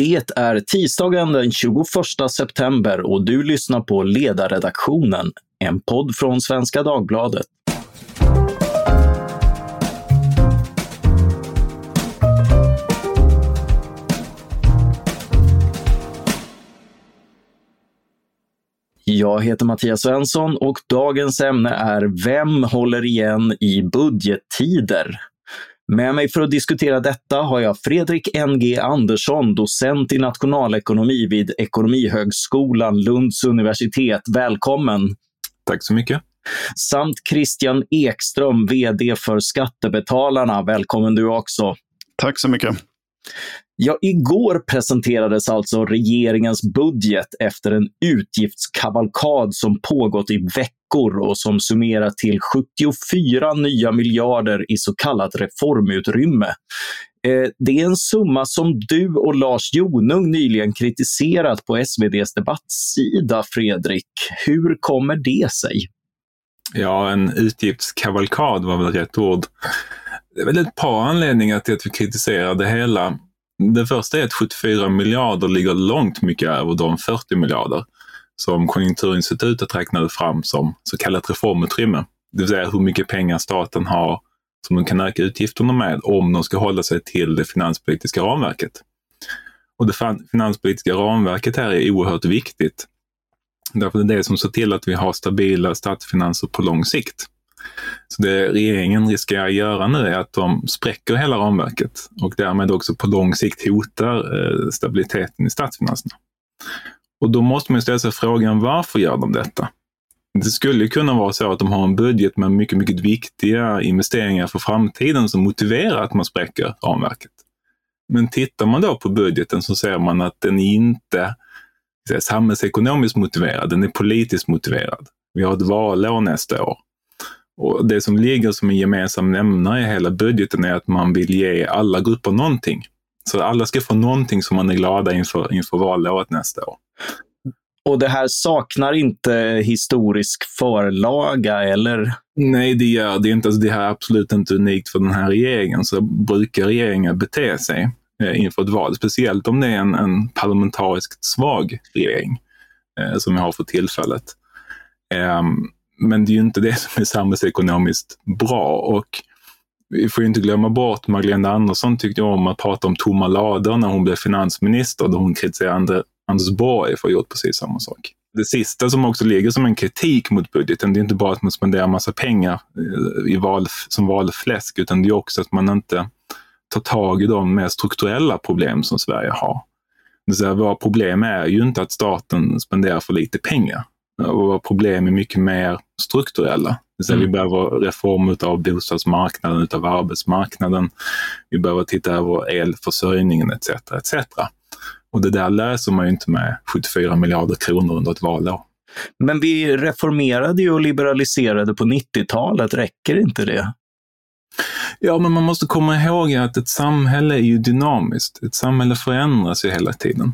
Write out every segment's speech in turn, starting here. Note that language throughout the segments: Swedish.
Det är tisdagen den 21 september och du lyssnar på Ledarredaktionen, en podd från Svenska Dagbladet. Jag heter Mattias Svensson och dagens ämne är Vem håller igen i budgettider? Med mig för att diskutera detta har jag Fredrik NG Andersson, docent i nationalekonomi vid Ekonomihögskolan Lunds universitet. Välkommen! Tack så mycket. Samt Christian Ekström, VD för Skattebetalarna. Välkommen du också. Tack så mycket. Ja, igår presenterades alltså regeringens budget efter en utgiftskavalkad som pågått i veckor och som summerar till 74 nya miljarder i så kallat reformutrymme. Eh, det är en summa som du och Lars Jonung nyligen kritiserat på SVDs debattsida, Fredrik. Hur kommer det sig? Ja, en utgiftskavalkad var väl rätt ord. Det är väl ett par anledningar till att vi kritiserar det hela. Det första är att 74 miljarder ligger långt mycket över de 40 miljarder som Konjunkturinstitutet räknade fram som så kallat reformutrymme. Det vill säga hur mycket pengar staten har som de kan öka utgifterna med om de ska hålla sig till det finanspolitiska ramverket. Och det finanspolitiska ramverket här är oerhört viktigt. Därför är det det som ser till att vi har stabila statsfinanser på lång sikt. Så det regeringen riskerar att göra nu är att de spräcker hela ramverket och därmed också på lång sikt hotar eh, stabiliteten i statsfinanserna. Och då måste man ställa sig frågan varför gör de detta? Det skulle kunna vara så att de har en budget med mycket, mycket viktiga investeringar för framtiden som motiverar att man spräcker ramverket. Men tittar man då på budgeten så ser man att den inte är samhällsekonomiskt motiverad, den är politiskt motiverad. Vi har ett valår nästa år. Och Det som ligger som en gemensam nämnare i hela budgeten är att man vill ge alla grupper någonting. Så alla ska få någonting som man är glada inför, inför valåret nästa år. Och det här saknar inte historisk förlaga, eller? Nej, det gör det inte. Alltså, det här är absolut inte unikt för den här regeringen. Så brukar regeringen bete sig eh, inför ett val, speciellt om det är en, en parlamentariskt svag regering eh, som vi har för tillfället. Um, men det är ju inte det som är samhällsekonomiskt bra. Och vi får inte glömma bort Magdalena Andersson tyckte om att prata om tomma lador när hon blev finansminister, då hon kritiserade Anders Borg för att ha gjort precis samma sak. Det sista som också ligger som en kritik mot budgeten, det är inte bara att man spenderar massa pengar eh, i val, som valfläsk, utan det är också att man inte tar tag i de mer strukturella problem som Sverige har. Det vill säga, våra problem är ju inte att staten spenderar för lite pengar. Och våra problem är mycket mer strukturella. Det mm. Vi behöver reform av bostadsmarknaden, av arbetsmarknaden. Vi behöver titta över elförsörjningen etc. etc. Och det där läser man ju inte med 74 miljarder kronor under ett valår. Men vi reformerade ju och liberaliserade på 90-talet, räcker inte det? Ja, men man måste komma ihåg att ett samhälle är ju dynamiskt. Ett samhälle förändras ju hela tiden.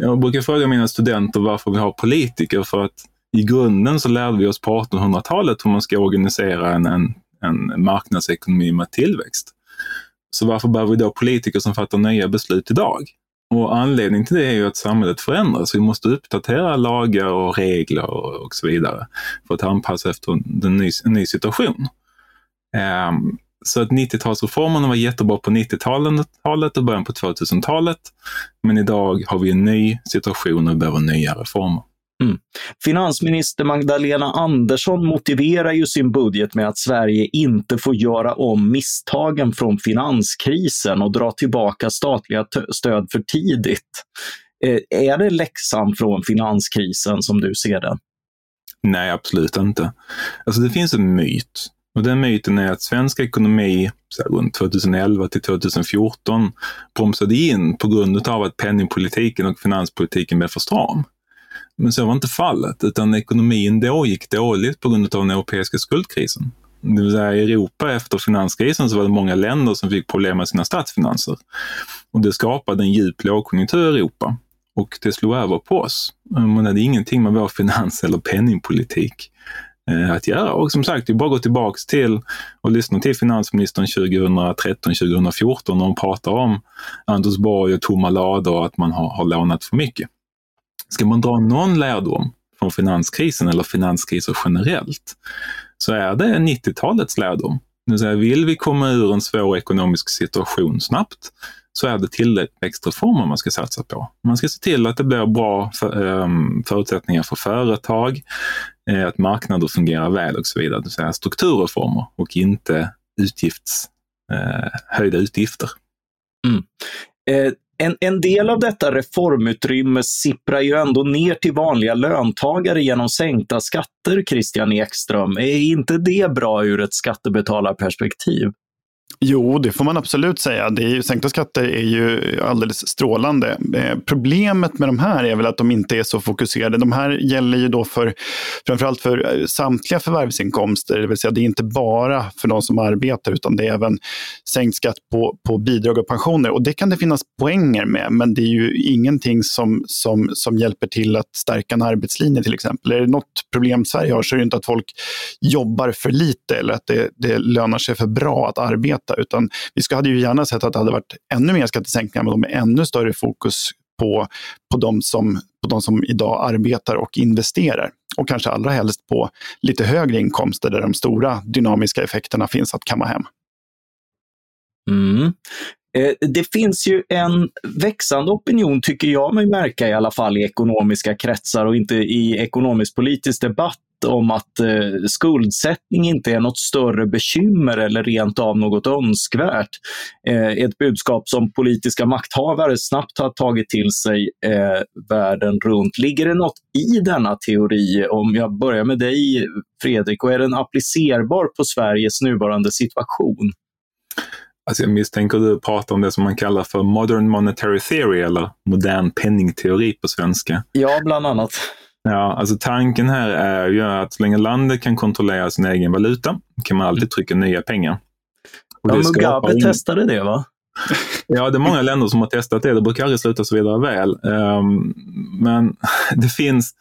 Jag brukar fråga mina studenter varför vi har politiker, för att i grunden så lärde vi oss på 1800-talet hur man ska organisera en, en, en marknadsekonomi med tillväxt. Så varför behöver vi då politiker som fattar nya beslut idag? Och anledningen till det är ju att samhället förändras. Vi måste uppdatera lagar och regler och, så vidare för att anpassa efter en ny, en ny situation. Um, så att 90-talsreformerna var jättebra på 90-talet och början på 2000-talet. Men idag har vi en ny situation och behöver nya reformer. Mm. Finansminister Magdalena Andersson motiverar ju sin budget med att Sverige inte får göra om misstagen från finanskrisen och dra tillbaka statliga stöd för tidigt. Eh, är det läxan från finanskrisen som du ser den? Nej, absolut inte. Alltså det finns en myt och den myten är att svensk ekonomi så här runt 2011 till 2014 bromsade in på grund av att penningpolitiken och finanspolitiken blev för stram. Men så var inte fallet, utan ekonomin då gick dåligt på grund av den europeiska skuldkrisen. Det vill säga i Europa efter finanskrisen så var det många länder som fick problem med sina statsfinanser. Och det skapade en djup lågkonjunktur i Europa. Och det slog över på oss. Men det hade ingenting med vår finans eller penningpolitik Eh, att göra. Och som sagt, det är bara att gå tillbaks till och lyssna till finansministern 2013-2014 när hon pratar om Anders Borg och tomma lador och att man har, har lånat för mycket. Ska man dra någon lärdom från finanskrisen eller finanskriser generellt så är det 90-talets lärdom. Det vill, säga, vill vi komma ur en svår ekonomisk situation snabbt så är det tillväxtreformer man ska satsa på. Man ska se till att det blir bra för, um, förutsättningar för företag, Eh, att marknader fungerar väl och så vidare. Det vill säga strukturreformer och inte utgifts, eh, höjda utgifter. Mm. Eh, en, en del av detta reformutrymme sipprar ju ändå ner till vanliga löntagare genom sänkta skatter, Christian Ekström. Är inte det bra ur ett skattebetalarperspektiv? Jo, det får man absolut säga. Det är ju, sänkta skatter är ju alldeles strålande. Eh, problemet med de här är väl att de inte är så fokuserade. De här gäller ju då för framförallt för eh, samtliga förvärvsinkomster, det vill säga det är inte bara för de som arbetar utan det är även sänkt skatt på, på bidrag och pensioner. Och det kan det finnas poänger med, men det är ju ingenting som, som, som hjälper till att stärka en arbetslinje till exempel. Är det något problem Sverige har så är det inte att folk jobbar för lite eller att det, det lönar sig för bra att arbeta detta, utan vi ska, hade ju gärna sett att det hade varit ännu mer skattesänkningar, men med ännu större fokus på, på, de som, på de som idag arbetar och investerar. Och kanske allra helst på lite högre inkomster där de stora dynamiska effekterna finns att kamma hem. Mm. Eh, det finns ju en växande opinion, tycker jag mig märka i alla fall i ekonomiska kretsar och inte i ekonomisk politisk debatt om att eh, skuldsättning inte är något större bekymmer eller rent av något önskvärt. Eh, ett budskap som politiska makthavare snabbt har tagit till sig eh, världen runt. Ligger det något i denna teori? Om jag börjar med dig Fredrik, och är den applicerbar på Sveriges nuvarande situation? Alltså jag misstänker att du pratar om det som man kallar för modern monetary theory eller modern penningteori på svenska. Ja, bland annat. Ja, alltså tanken här är ju att så länge landet kan kontrollera sin egen valuta kan man alltid trycka nya pengar. Och ja, Mugabe in... testade det va? Ja, det är många länder som har testat det. Det brukar aldrig sluta så vidare väl. Um, men det finns,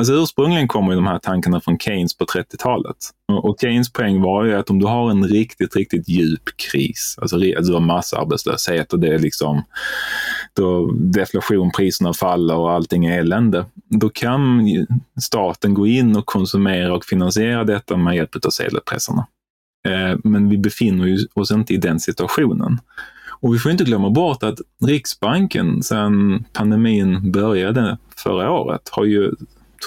Alltså ursprungligen kommer de här tankarna från Keynes på 30-talet. Och Keynes poäng var ju att om du har en riktigt, riktigt djup kris, alltså du har massarbetslöshet och det är liksom då deflation, priserna faller och allting är elände. Då kan staten gå in och konsumera och finansiera detta med hjälp av sedelpressarna. Eh, men vi befinner oss inte i den situationen. Och vi får inte glömma bort att Riksbanken sedan pandemin började förra året har ju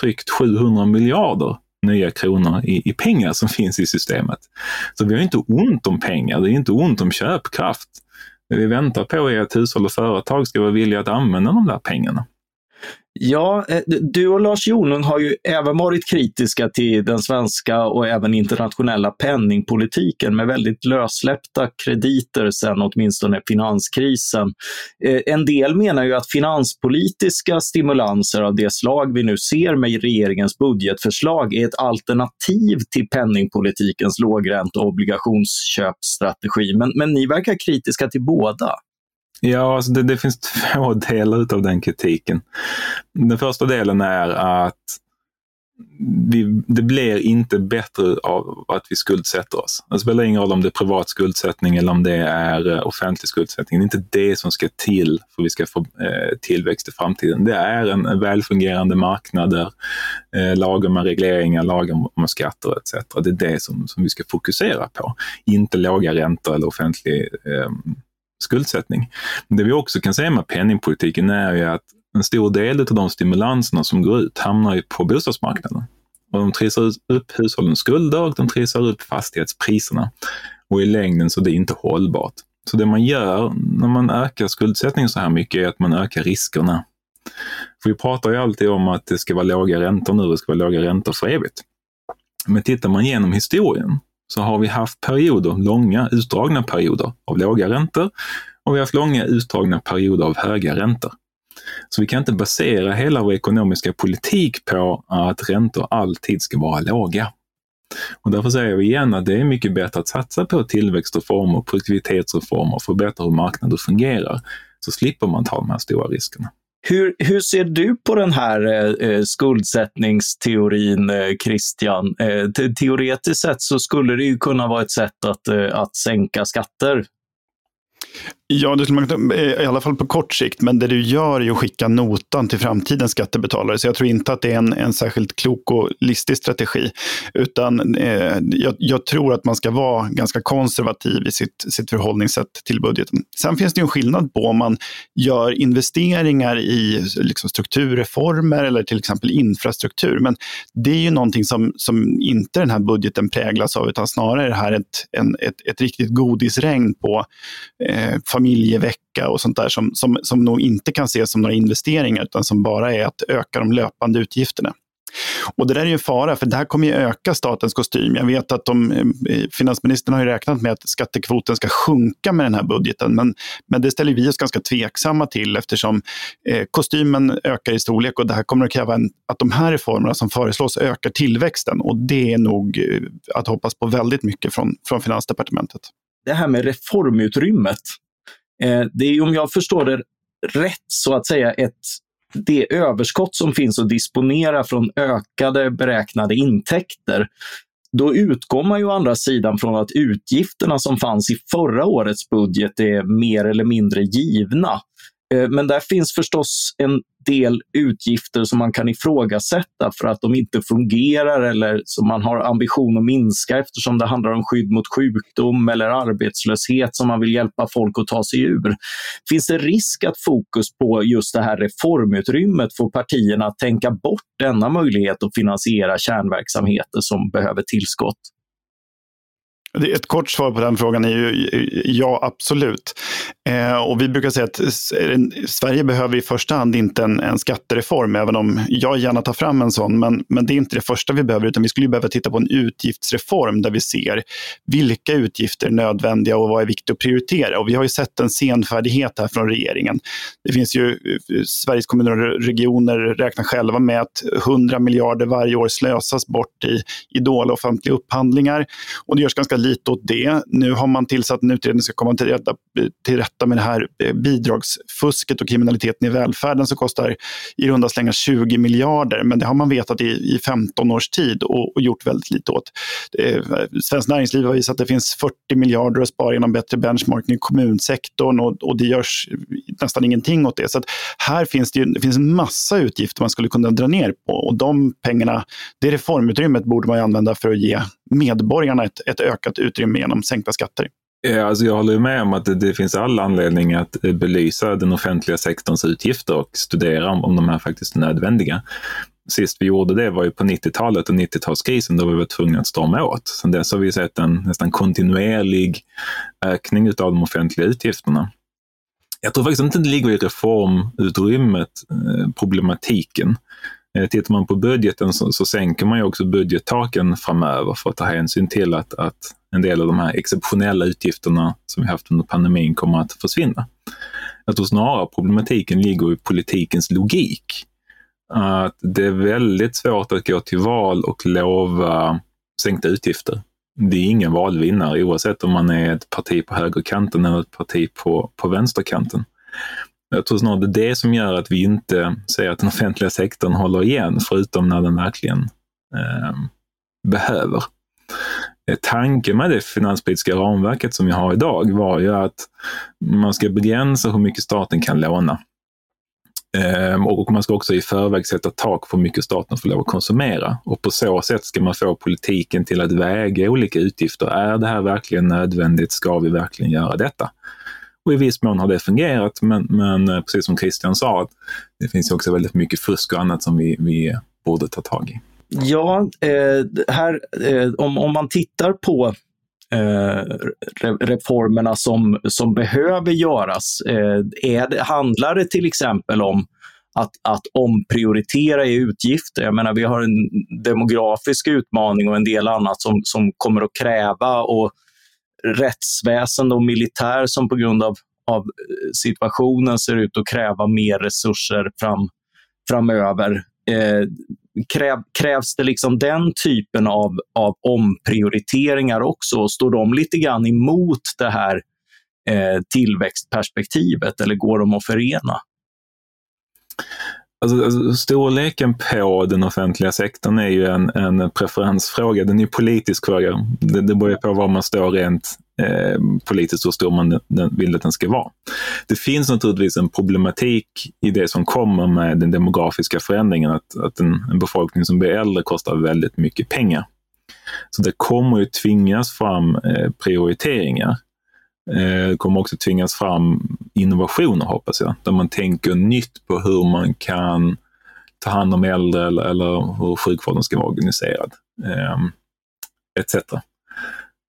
tryckt 700 miljarder nya kronor i, i, pengar som finns i systemet. Så vi har inte ont om pengar, det är inte ont om köpkraft. Det vi väntar på är att hushåll och företag ska vara villiga att använda de där pengarna. Ja, eh, du och Lars Jonung har ju även varit kritiska till den svenska och även internationella penningpolitiken med väldigt lössläppta krediter sedan åtminstone finanskrisen. Eh, en del menar ju att finanspolitiska stimulanser av det slag vi nu ser med regeringens budgetförslag är ett alternativ till penningpolitikens lågränte och obligationsköpstrategi. Men, men ni verkar kritiska till båda. Ja, alltså det, det finns två delar av den kritiken. Den första delen är att vi, det blir inte bättre av att vi skuldsätter oss. Det spelar ingen roll om det är privat skuldsättning eller om det är eh, offentlig skuldsättning. Det är inte det som ska till för att vi ska få eh, tillväxt i framtiden. Det är en, en välfungerande marknader, eh, lagom med regleringar, lagom med skatter etc. Det är det som, som vi ska fokusera på. Inte låga räntor eller offentlig eh, skuldsättning. Det vi också kan säga med penningpolitiken är ju att en stor del av de stimulanserna som går ut hamnar ju på bostadsmarknaden. Och de trissar upp hushållens skulder och de trissar upp fastighetspriserna. Och i längden så är det inte hållbart. Så det man gör när man ökar skuldsättningen så här mycket är att man ökar riskerna. För vi pratar ju alltid om att det ska vara låga räntor nu, det ska vara låga räntor för evigt. Men tittar man genom historien så har vi haft perioder, långa utdragna perioder av låga räntor och vi har haft långa utdragna perioder av höga räntor. Så vi kan inte basera hela vår ekonomiska politik på att räntor alltid ska vara låga. Och därför säger vi igen att det är mycket bättre att satsa på tillväxtreformer, produktivitetsreformer, förbättra hur marknader fungerar, så slipper man ta de här stora riskerna. Hur, hur ser du på den här eh, eh, skuldsättningsteorin, eh, Christian? Eh, te teoretiskt sett så skulle det ju kunna vara ett sätt att, eh, att sänka skatter. Ja, det skulle man, eh, i alla fall på kort sikt. Men det du gör är att skicka notan till framtidens skattebetalare. Så jag tror inte att det är en, en särskilt klok och listig strategi. Utan eh, jag, jag, tror att man ska vara ganska konservativ i sitt, sitt förhållningssätt till budgeten. Sen finns det en skillnad på om man gör investeringar i liksom, strukturreformer eller till exempel infrastruktur. Men det är ju någonting som, som inte den här budgeten präglas av, utan snarare är det här ett, en, ett, ett riktigt godisregn på eh, familjevecka och sånt där som, som, som nog inte kan ses som några investeringar utan som bara är att öka de löpande utgifterna. Och det där är ju en fara, för det här kommer ju öka statens kostym. Jag vet att de, eh, finansministern har ju räknat med att skattekvoten ska sjunka med den här budgeten, men, men det ställer vi oss ganska tveksamma till eftersom eh, kostymen ökar i storlek och det här kommer att kräva en, att de här reformerna som föreslås ökar tillväxten och det är nog eh, att hoppas på väldigt mycket från, från Finansdepartementet. Det här med reformutrymmet, Eh, det är om jag förstår det rätt så att säga ett det överskott som finns att disponera från ökade beräknade intäkter. Då utgår man ju å andra sidan från att utgifterna som fanns i förra årets budget är mer eller mindre givna. Eh, men där finns förstås en del utgifter som man kan ifrågasätta för att de inte fungerar eller som man har ambition att minska eftersom det handlar om skydd mot sjukdom eller arbetslöshet som man vill hjälpa folk att ta sig ur. Finns det risk att fokus på just det här reformutrymmet får partierna att tänka bort denna möjlighet att finansiera kärnverksamheter som behöver tillskott? Ett kort svar på den frågan är ju ja, absolut. Eh, och vi brukar säga att Sverige behöver i första hand inte en, en, skattereform, även om jag gärna tar fram en sån. Men, men det är inte det första vi behöver, utan vi skulle behöva titta på en utgiftsreform där vi ser vilka utgifter är nödvändiga och vad är viktigt att prioritera. Och vi har ju sett en senfärdighet här från regeringen. Det finns ju, Sveriges kommuner och regioner räknar själva med att 100 miljarder varje år slösas bort i, i dåliga offentliga upphandlingar. Och det görs ganska lite åt det. Nu har man tillsatt en utredning som ska komma till rätta, till rätta med det här eh, bidragsfusket och kriminaliteten i välfärden som kostar i runda slängar 20 miljarder. Men det har man vetat i, i 15 års tid och, och gjort väldigt lite åt. Eh, Svenskt Näringsliv har visat att det finns 40 miljarder att spara genom bättre benchmarking i kommunsektorn och, och det görs nästan ingenting åt det. Så här finns det, ju, det finns en massa utgifter man skulle kunna dra ner på och de pengarna, det reformutrymmet borde man använda för att ge medborgarna ett, ett ökat utrymme genom sänkta skatter. Alltså jag håller med om att det, det, finns all anledning att eh, belysa den offentliga sektorns utgifter och studera om, om de är faktiskt nödvändiga. Sist vi gjorde det var ju på 90-talet och 90-talskrisen då vi var tvungna att strama åt. Sen dess har vi sett en nästan kontinuerlig ökning av de offentliga utgifterna. Jag tror faktiskt inte det ligger i reformutrymmet, eh, problematiken. Eh, tittar man på budgeten så, så sänker man ju också budgettaken framöver för att ta hänsyn till att, att en del av de här exceptionella utgifterna som vi haft under pandemin kommer att försvinna. Jag tror snarare problematiken ligger i politikens logik. Att det är väldigt svårt att gå till val och lova sänkta utgifter. Det är ingen valvinnare oavsett om man är ett parti på högerkanten eller ett parti på, på vänsterkanten. Jag tror snarare det är det som gör att vi inte ser att den offentliga sektorn håller igen, förutom när den verkligen ehm, eh, behöver. Tanken med det finanspolitiska ramverket som vi har idag var ju att man ska begränsa hur mycket staten kan låna. Eh, och man ska också i förväg sätta tak för hur mycket staten får lov att konsumera. Och på så sätt ska man få politiken till att väga olika utgifter. Är det här verkligen nödvändigt? Ska vi verkligen göra detta? Och i viss mån har det fungerat, men, men eh, precis som Christian sa, det finns också väldigt mycket fusk och annat som vi, vi borde ta tag i. Ja, eh, här, eh, om, om man tittar på eh, reformerna som, som behöver göras, eh, är det, handlar det till exempel om att, att omprioritera i utgifter. Jag menar, vi har en demografisk utmaning och en del annat som, som kommer att kräva och rättsväsende och militär som på grund av, av eh, situationen ser ut att kräva mer resurser fram, framöver. Eh, kräv, krävs det liksom den typen av, av omprioriteringar också? Står de lite grann emot det här eh, tillväxtperspektivet eller går de att förena? Alltså, alltså, storleken på den offentliga sektorn är ju en, en preferensfråga. Den är ju politisk fråga. Det, det beror på var man står rent eh, politiskt, hur stor man den, vill att den ska vara. Det finns naturligtvis en problematik i det som kommer med den demografiska förändringen, att, att en, en befolkning som blir äldre kostar väldigt mycket pengar. Så det kommer ju tvingas fram eh, prioriteringar. Det eh, kommer också tvingas fram innovationer hoppas jag, där man tänker nytt på hur man kan ta hand om äldre eller, eller hur sjukvården ska vara organiserad. Eh, etc.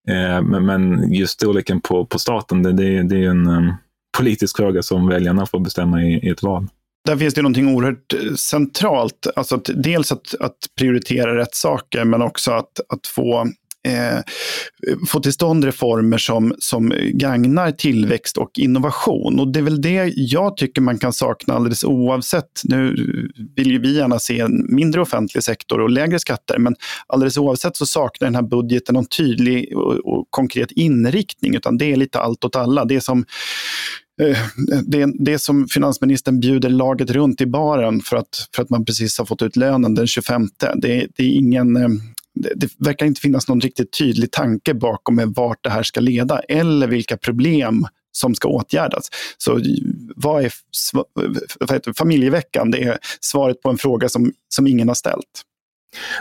Eh, men, men just storleken på, på staten, det, det, det är en um, politisk fråga som väljarna får bestämma i, i ett val där finns det någonting oerhört eh, centralt. Alltså att, dels att, att prioritera rätt saker, men också att, att få eh, få till stånd reformer som, som gagnar tillväxt och innovation. Och det är väl det jag tycker man kan sakna alldeles oavsett. Nu vill ju vi gärna se en mindre offentlig sektor och lägre skatter, men alldeles oavsett så saknar den här budgeten någon tydlig och, och konkret inriktning, utan det är lite allt åt alla. Det är som eh, det, det som finansministern bjuder laget runt i baren för att, för att man precis har fått ut lönen den 25. Det, det är ingen eh, det, det verkar inte finnas någon riktigt tydlig tanke bakom med vart det här ska leda eller vilka problem som ska åtgärdas. Så vad är, vad familjeveckan? Det är svaret på en fråga som, som ingen har ställt.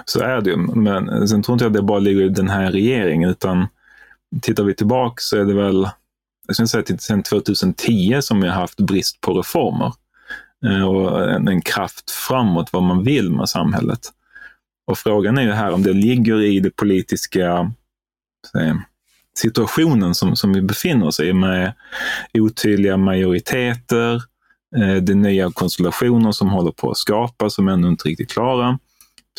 Så är det ju, men sen tror inte jag det bara ligger i den här regeringen, utan tittar vi tillbaka så är det väl, jag skulle säga sedan 2010 som vi har haft brist på reformer eh, och en, en kraft framåt vad man vill med samhället. Och frågan är ju här om det ligger i det politiska situationen som, som vi befinner oss i med otydliga majoriteter, eh, det nya konstellationer som håller på att skapas som ännu inte riktigt klara,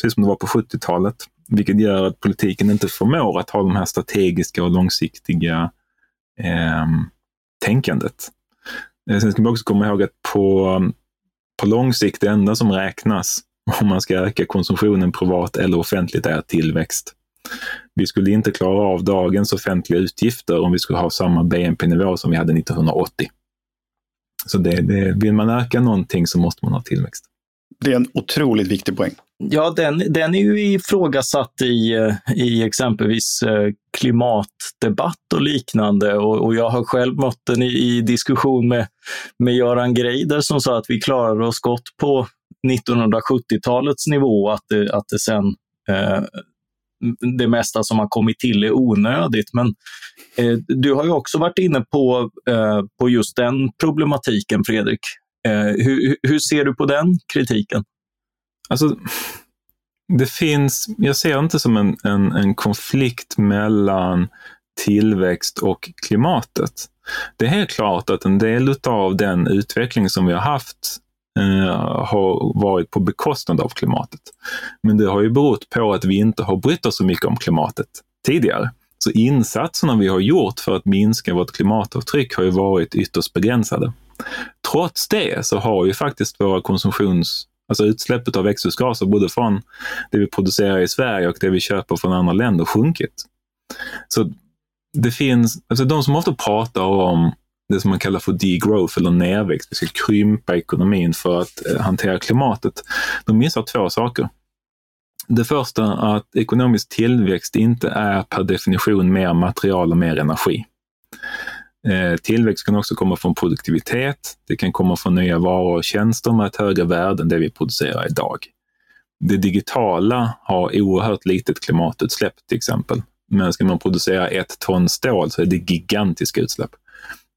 precis som det var på 70-talet, vilket gör att politiken inte förmår att ha de här strategiska och långsiktiga eh, tänkandet. Eh, sen ska man också komma ihåg att på, på lång sikt, det enda som räknas om man ska öka konsumtionen privat eller offentligt är tillväxt. Vi skulle inte klara av dagens offentliga utgifter om vi skulle ha samma BNP-nivå som vi hade 1980. Så det, det, vill man öka någonting så måste man ha tillväxt. Det är en otroligt viktig poäng. Ja, den, den är ju ifrågasatt i, eh, i exempelvis eh, klimatdebatt och liknande. Och, och jag har själv mött den i, i, diskussion med, med Göran Greider som sa att vi klarar oss gott på 1970-talets nivå, att det, att det sen eh, det mesta som har kommit till är onödigt. Men eh, du har ju också varit inne på, eh, på just den problematiken, Fredrik. Eh, hur, hur ser du på den kritiken? Alltså, det finns, jag ser inte som en, en, en konflikt mellan tillväxt och klimatet. Det är helt klart att en del av den utveckling som vi har haft eh, har varit på bekostnad av klimatet. Men det har ju berott på att vi inte har brytt oss så mycket om klimatet tidigare. Så insatserna vi har gjort för att minska vårt klimatavtryck har ju varit ytterst begränsade. Trots det så har ju faktiskt våra konsumtions Alltså utsläppet av växthusgaser både från det vi producerar i Sverige och det vi köper från andra länder sjunkit. Så det finns, alltså de som ofta pratar om det som man kallar för degrowth eller nedväxt. Vi ska krympa ekonomin för att eh, hantera klimatet. De missar två saker. Det första att ekonomisk tillväxt inte är per definition mer material och mer energi. Eh, tillväxt kan också komma från produktivitet. Det kan komma från nya varor och tjänster med ett högre värde än det vi producerar idag. Det digitala har oerhört litet klimatutsläpp till exempel. Men ska man producera ett ton stål så är det gigantiska utsläpp.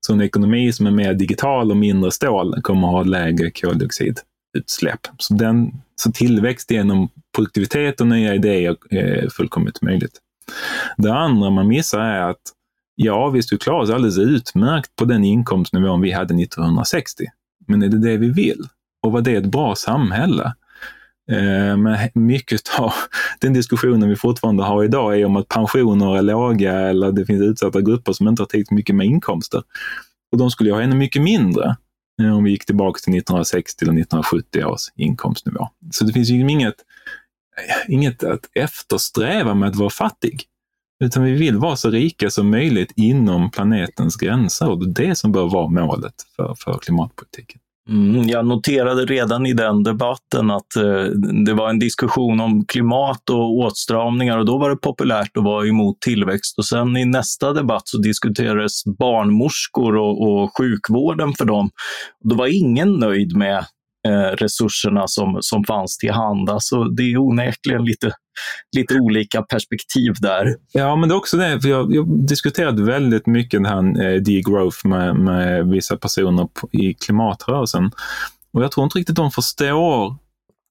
Så en ekonomi som är mer digital och mindre stål kommer att ha lägre koldioxidutsläpp. Så, den, så tillväxt genom produktivitet och nya idéer är fullkomligt möjligt. Det andra man missar är att ja, vi skulle klara oss alldeles utmärkt på den inkomstnivån vi hade 1960. Men är det det vi vill? Och var det ett bra samhälle? Eh, men mycket av den diskussionen vi fortfarande har idag är om att pensioner är låga eller det finns utsatta grupper som inte har tillräckligt mycket med inkomster. Och de skulle ju ha ännu mycket mindre eh, om vi gick tillbaka till 1960 eller 1970 års inkomstnivå. Så det finns ju inget, eh, inget att eftersträva med att vara fattig. Utan vi vill vara så rika som möjligt inom planetens gränser och det är det som bör vara målet för, för klimatpolitiken. Mm, jag noterade redan i den debatten att eh, det var en diskussion om klimat och åtstramningar och då var det populärt att vara emot tillväxt. Och sen i nästa debatt så diskuterades barnmorskor och, och sjukvården för dem. Då var ingen nöjd med eh, resurserna som, som fanns till hand. Så det är onekligen lite, lite olika perspektiv där. Ja, men det är också det, för jag har diskuterat väldigt mycket den här eh, degrowth med, med vissa personer på, i klimatrörelsen. Och jag tror inte riktigt de förstår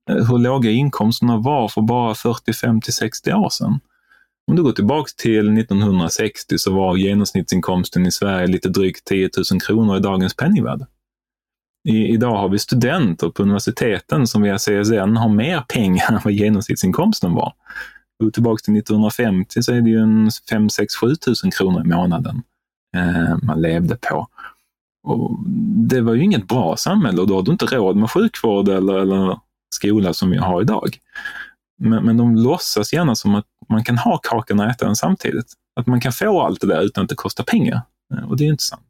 eh, hur låga inkomsterna var för bara 40, 50, 60 år sedan. Om du går tillbaka till 1960 så var genomsnittsinkomsten i Sverige lite drygt 10 000 kronor i dagens penningvärde. I, idag har vi studenter på universiteten som via CSN har mer pengar än vad genomsnittsinkomsten var. Går tillbaka till 1950 så är det ju en 5 6 7 000 kronor i månaden eh, man levde på. Och det var ju inget bra samhälle och då har du inte råd med sjukvård eller, eller skola som vi har idag. Men, men de låtsas gärna som att man kan ha kakan och äta den samtidigt. Att man kan få allt det där utan att det kostar pengar. Eh, och det är inte sant.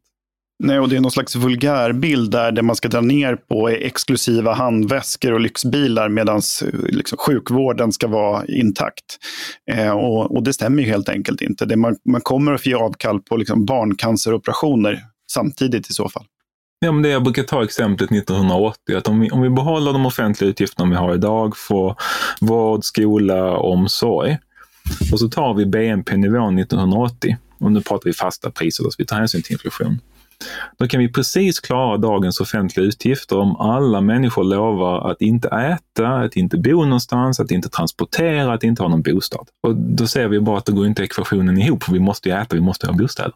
Nej, och det är någon slags vulgärbild där det man ska dra ner på är exklusiva handväskor och lyxbilar medan eh, liksom, sjukvården ska vara intakt. Eh, och, och, det stämmer ju helt enkelt inte. Det man, man kommer att få ge avkall på liksom, barncanceroperationer samtidigt i så fall. Ja, men det jag brukar ta exemplet 1980, att om vi, om vi behåller de offentliga utgifterna vi har idag för vård, skola, omsorg och så tar vi BNP-nivån 1980 och nu pratar vi fasta priser, så vi tar hänsyn till inflation. Då kan vi precis klara dagens offentliga utgifter om alla människor lovar att inte äta, att inte bo någonstans, att inte transportera, att inte ha någon bostad. Och då ser vi bara att det går inte ekvationen ihop, för vi måste ju äta, vi måste ha bostäder.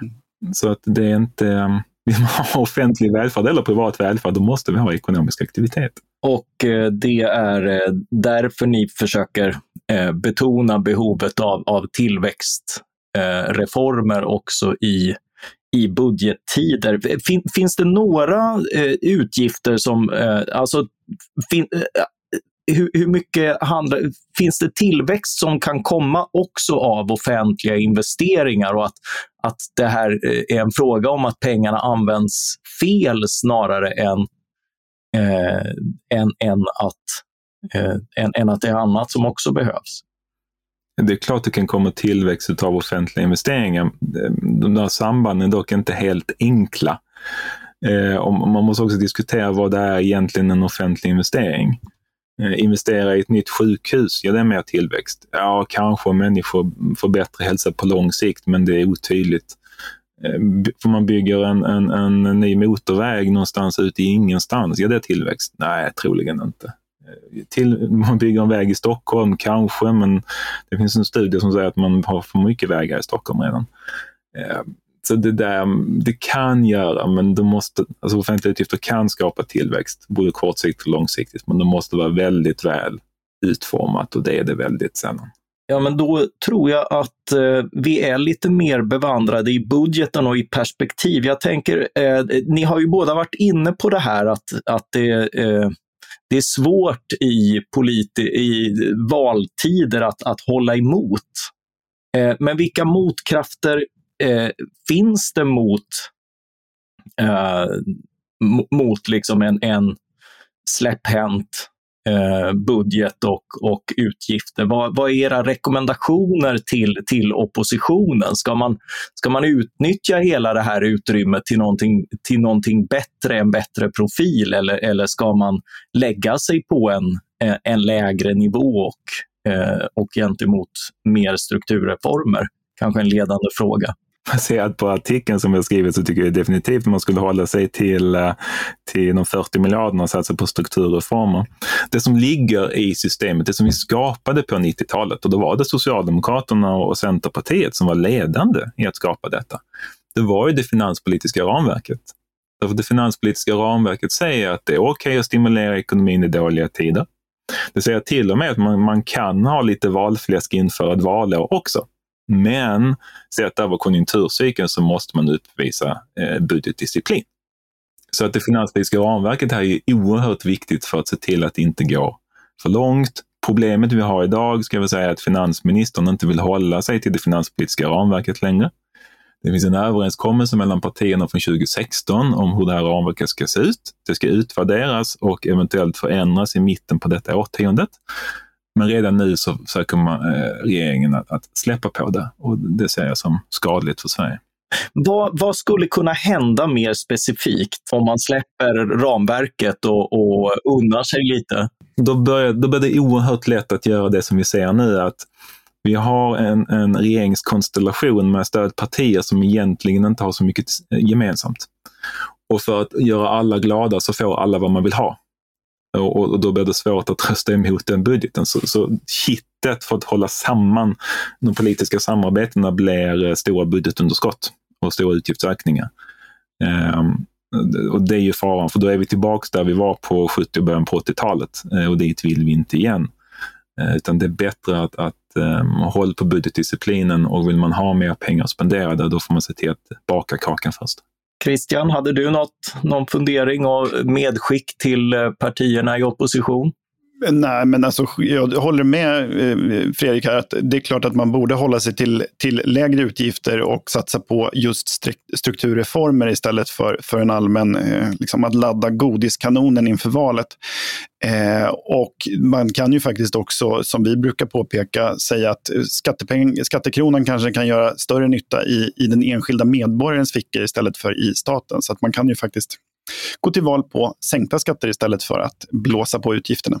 Mm. Så att det är inte, vill man ha offentlig välfärd eller privat välfärd, då måste vi ha ekonomisk aktivitet. Och eh, det är eh, därför ni försöker eh, betona behovet av, av tillväxtreformer också i i budgettider. Fin, finns det några eh, utgifter som, eh, alltså, fin, eh, eh, hur, hur, mycket handlar, finns det tillväxt som kan komma också av offentliga investeringar och att, att det här eh, är en fråga om att pengarna används fel snarare än, eh, än, än, att, eh, än, än att det är annat som också behövs? Det är klart det kan komma tillväxt av offentliga investeringar. De där sambanden är dock inte helt enkla. Eh, man måste också diskutera vad det är egentligen en offentlig investering. Eh, investera i ett nytt sjukhus, ja det är mer tillväxt. Ja, kanske människor får bättre hälsa på lång sikt, men det är otydligt. Eh, för man bygger en, en, en ny motorväg någonstans ute i ingenstans, ja det är tillväxt. Nej, troligen inte till, man bygger en väg i Stockholm, kanske, men det finns en studie som säger att man har för mycket vägar i Stockholm redan. Eh, så det där, det kan göra, men det måste, alltså offentliga utgifter kan skapa tillväxt, både kortsiktigt och långsiktigt, men det måste vara väldigt väl utformat och det är det väldigt sällan. Ja, men då tror jag att eh, vi är lite mer bevandrade i budgeten och i perspektiv. Jag tänker, eh, ni har ju båda varit inne på det här att, att det eh, det är svårt i, politi i valtider att, att hålla emot. Eh, men vilka motkrafter eh, finns det mot, eh, mot liksom en, en släpphänt Eh, budget och, och utgifter. Vad, vad är era rekommendationer till, till oppositionen? Ska man, ska man utnyttja hela det här utrymmet till någonting, till någonting bättre, en bättre profil eller, eller ska man lägga sig på en, eh, en lägre nivå och, eh, och gentemot mer strukturreformer? Kanske en ledande fråga baserat på artikeln som jag skrivit så tycker jag definitivt man skulle hålla sig till, eh, till de 40 miljarderna och satsa på strukturreformer. Det som ligger i systemet, det som vi skapade på 90-talet, och då var det Socialdemokraterna och Centerpartiet som var ledande i att skapa detta. Det var ju det finanspolitiska ramverket. Därför det finanspolitiska ramverket säger att det är okej okay att stimulera ekonomin i dåliga tider. Det säger till och med att man, man kan ha lite valfläsk inför ett valår också. Men sett över konjunkturcykeln så måste man uppvisa eh, budgetdisciplin. Så att det finanspolitiska ramverket här är oerhört viktigt för att se till att det inte går för långt. Problemet vi har idag ska vi säga är att finansministern inte vill hålla sig till det finanspolitiska ramverket längre. Det finns en överenskommelse mellan partierna från 2016 om hur det här ramverket ska se ut. Det ska utvärderas och eventuellt förändras i mitten på detta årtiondet. Men redan nu så försöker man, eh, regeringen att, att, släppa på det och det ser jag som skadligt för Sverige. Vad, vad, skulle kunna hända mer specifikt om man släpper ramverket och, och unnar sig lite? Då, börjar, då blir det oerhört lätt att göra det som vi ser nu, att vi har en, en regeringskonstellation med stödpartier som egentligen inte har så mycket gemensamt. Och för att göra alla glada så får alla vad man vill ha. Och, och då blir det svårt att rösta emot den budgeten. Så, så kittet för att hålla samman de politiska samarbetena blir eh, stora budgetunderskott och stora utgiftsökningar. Um, och det är ju faran, för då är vi tillbaka där vi var på 70 och början på 80-talet eh, och dit vill vi inte igen. Eh, utan det är bättre att, att ehm, um, hålla på budgetdisciplinen och vill man ha mer pengar spenderade, då får man se till att baka kakan först. Christian, hade du något, någon fundering och medskick till eh, partierna i opposition? Nej, men alltså, jag håller med eh, Fredrik här att det är klart att man borde hålla sig till, till lägre utgifter och satsa på just strukturreformer istället för, för en allmän, eh, liksom att ladda godiskanonen inför valet. Eh, och man kan ju faktiskt också, som vi brukar påpeka, säga att skattekronan kanske kan göra större nytta i, i den enskilda medborgarens fickor istället för i staten. Så att man kan ju faktiskt gå till val på sänkta skatter istället för att blåsa på utgifterna.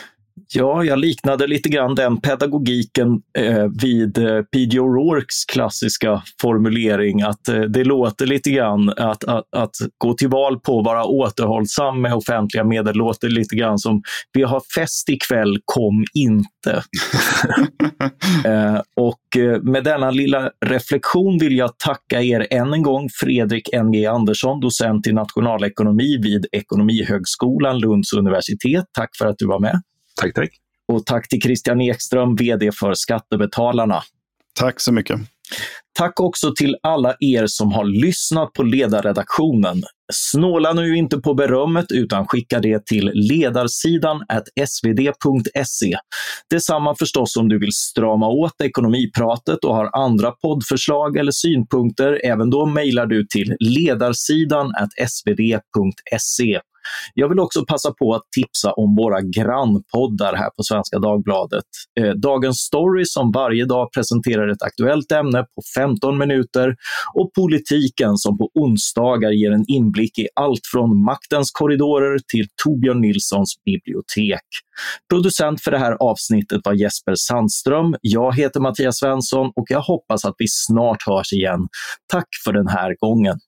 Ja, jag liknade lite grann den pedagogiken eh, vid eh, P.J. O'Rourkes klassiska formulering att eh, det låter lite grann att, att, att, gå till val på att vara återhållsam med offentliga medel låter lite grann som vi har fest ikväll, kom inte. eh, och eh, med denna lilla reflektion vill jag tacka er än en gång, Fredrik N.G. Andersson, docent i nationalekonomi vid Ekonomihögskolan Lunds universitet. Tack för att du var med. Tack, tack. Och tack till Christian Ekström, VD för Skattebetalarna. Tack så mycket. Tack också till alla er som har lyssnat på ledarredaktionen. Snåla nu inte på berömmet utan skicka det till ledarsidan svd.se. Detsamma förstås om du vill strama åt ekonomipratet och har andra poddförslag eller synpunkter. Även då mejlar du till ledarsidan svd.se. Jag vill också passa på att tipsa om våra grannpoddar här på Svenska Dagbladet. Eh, Dagens Story som varje dag presenterar ett aktuellt ämne på 15 minuter och Politiken som på onsdagar ger en inblick i allt från maktens korridorer till Torbjörn Nilssons bibliotek. Producent för det här avsnittet var Jesper Sandström. Jag heter Mattias Svensson och jag hoppas att vi snart hörs igen. Tack för den här gången.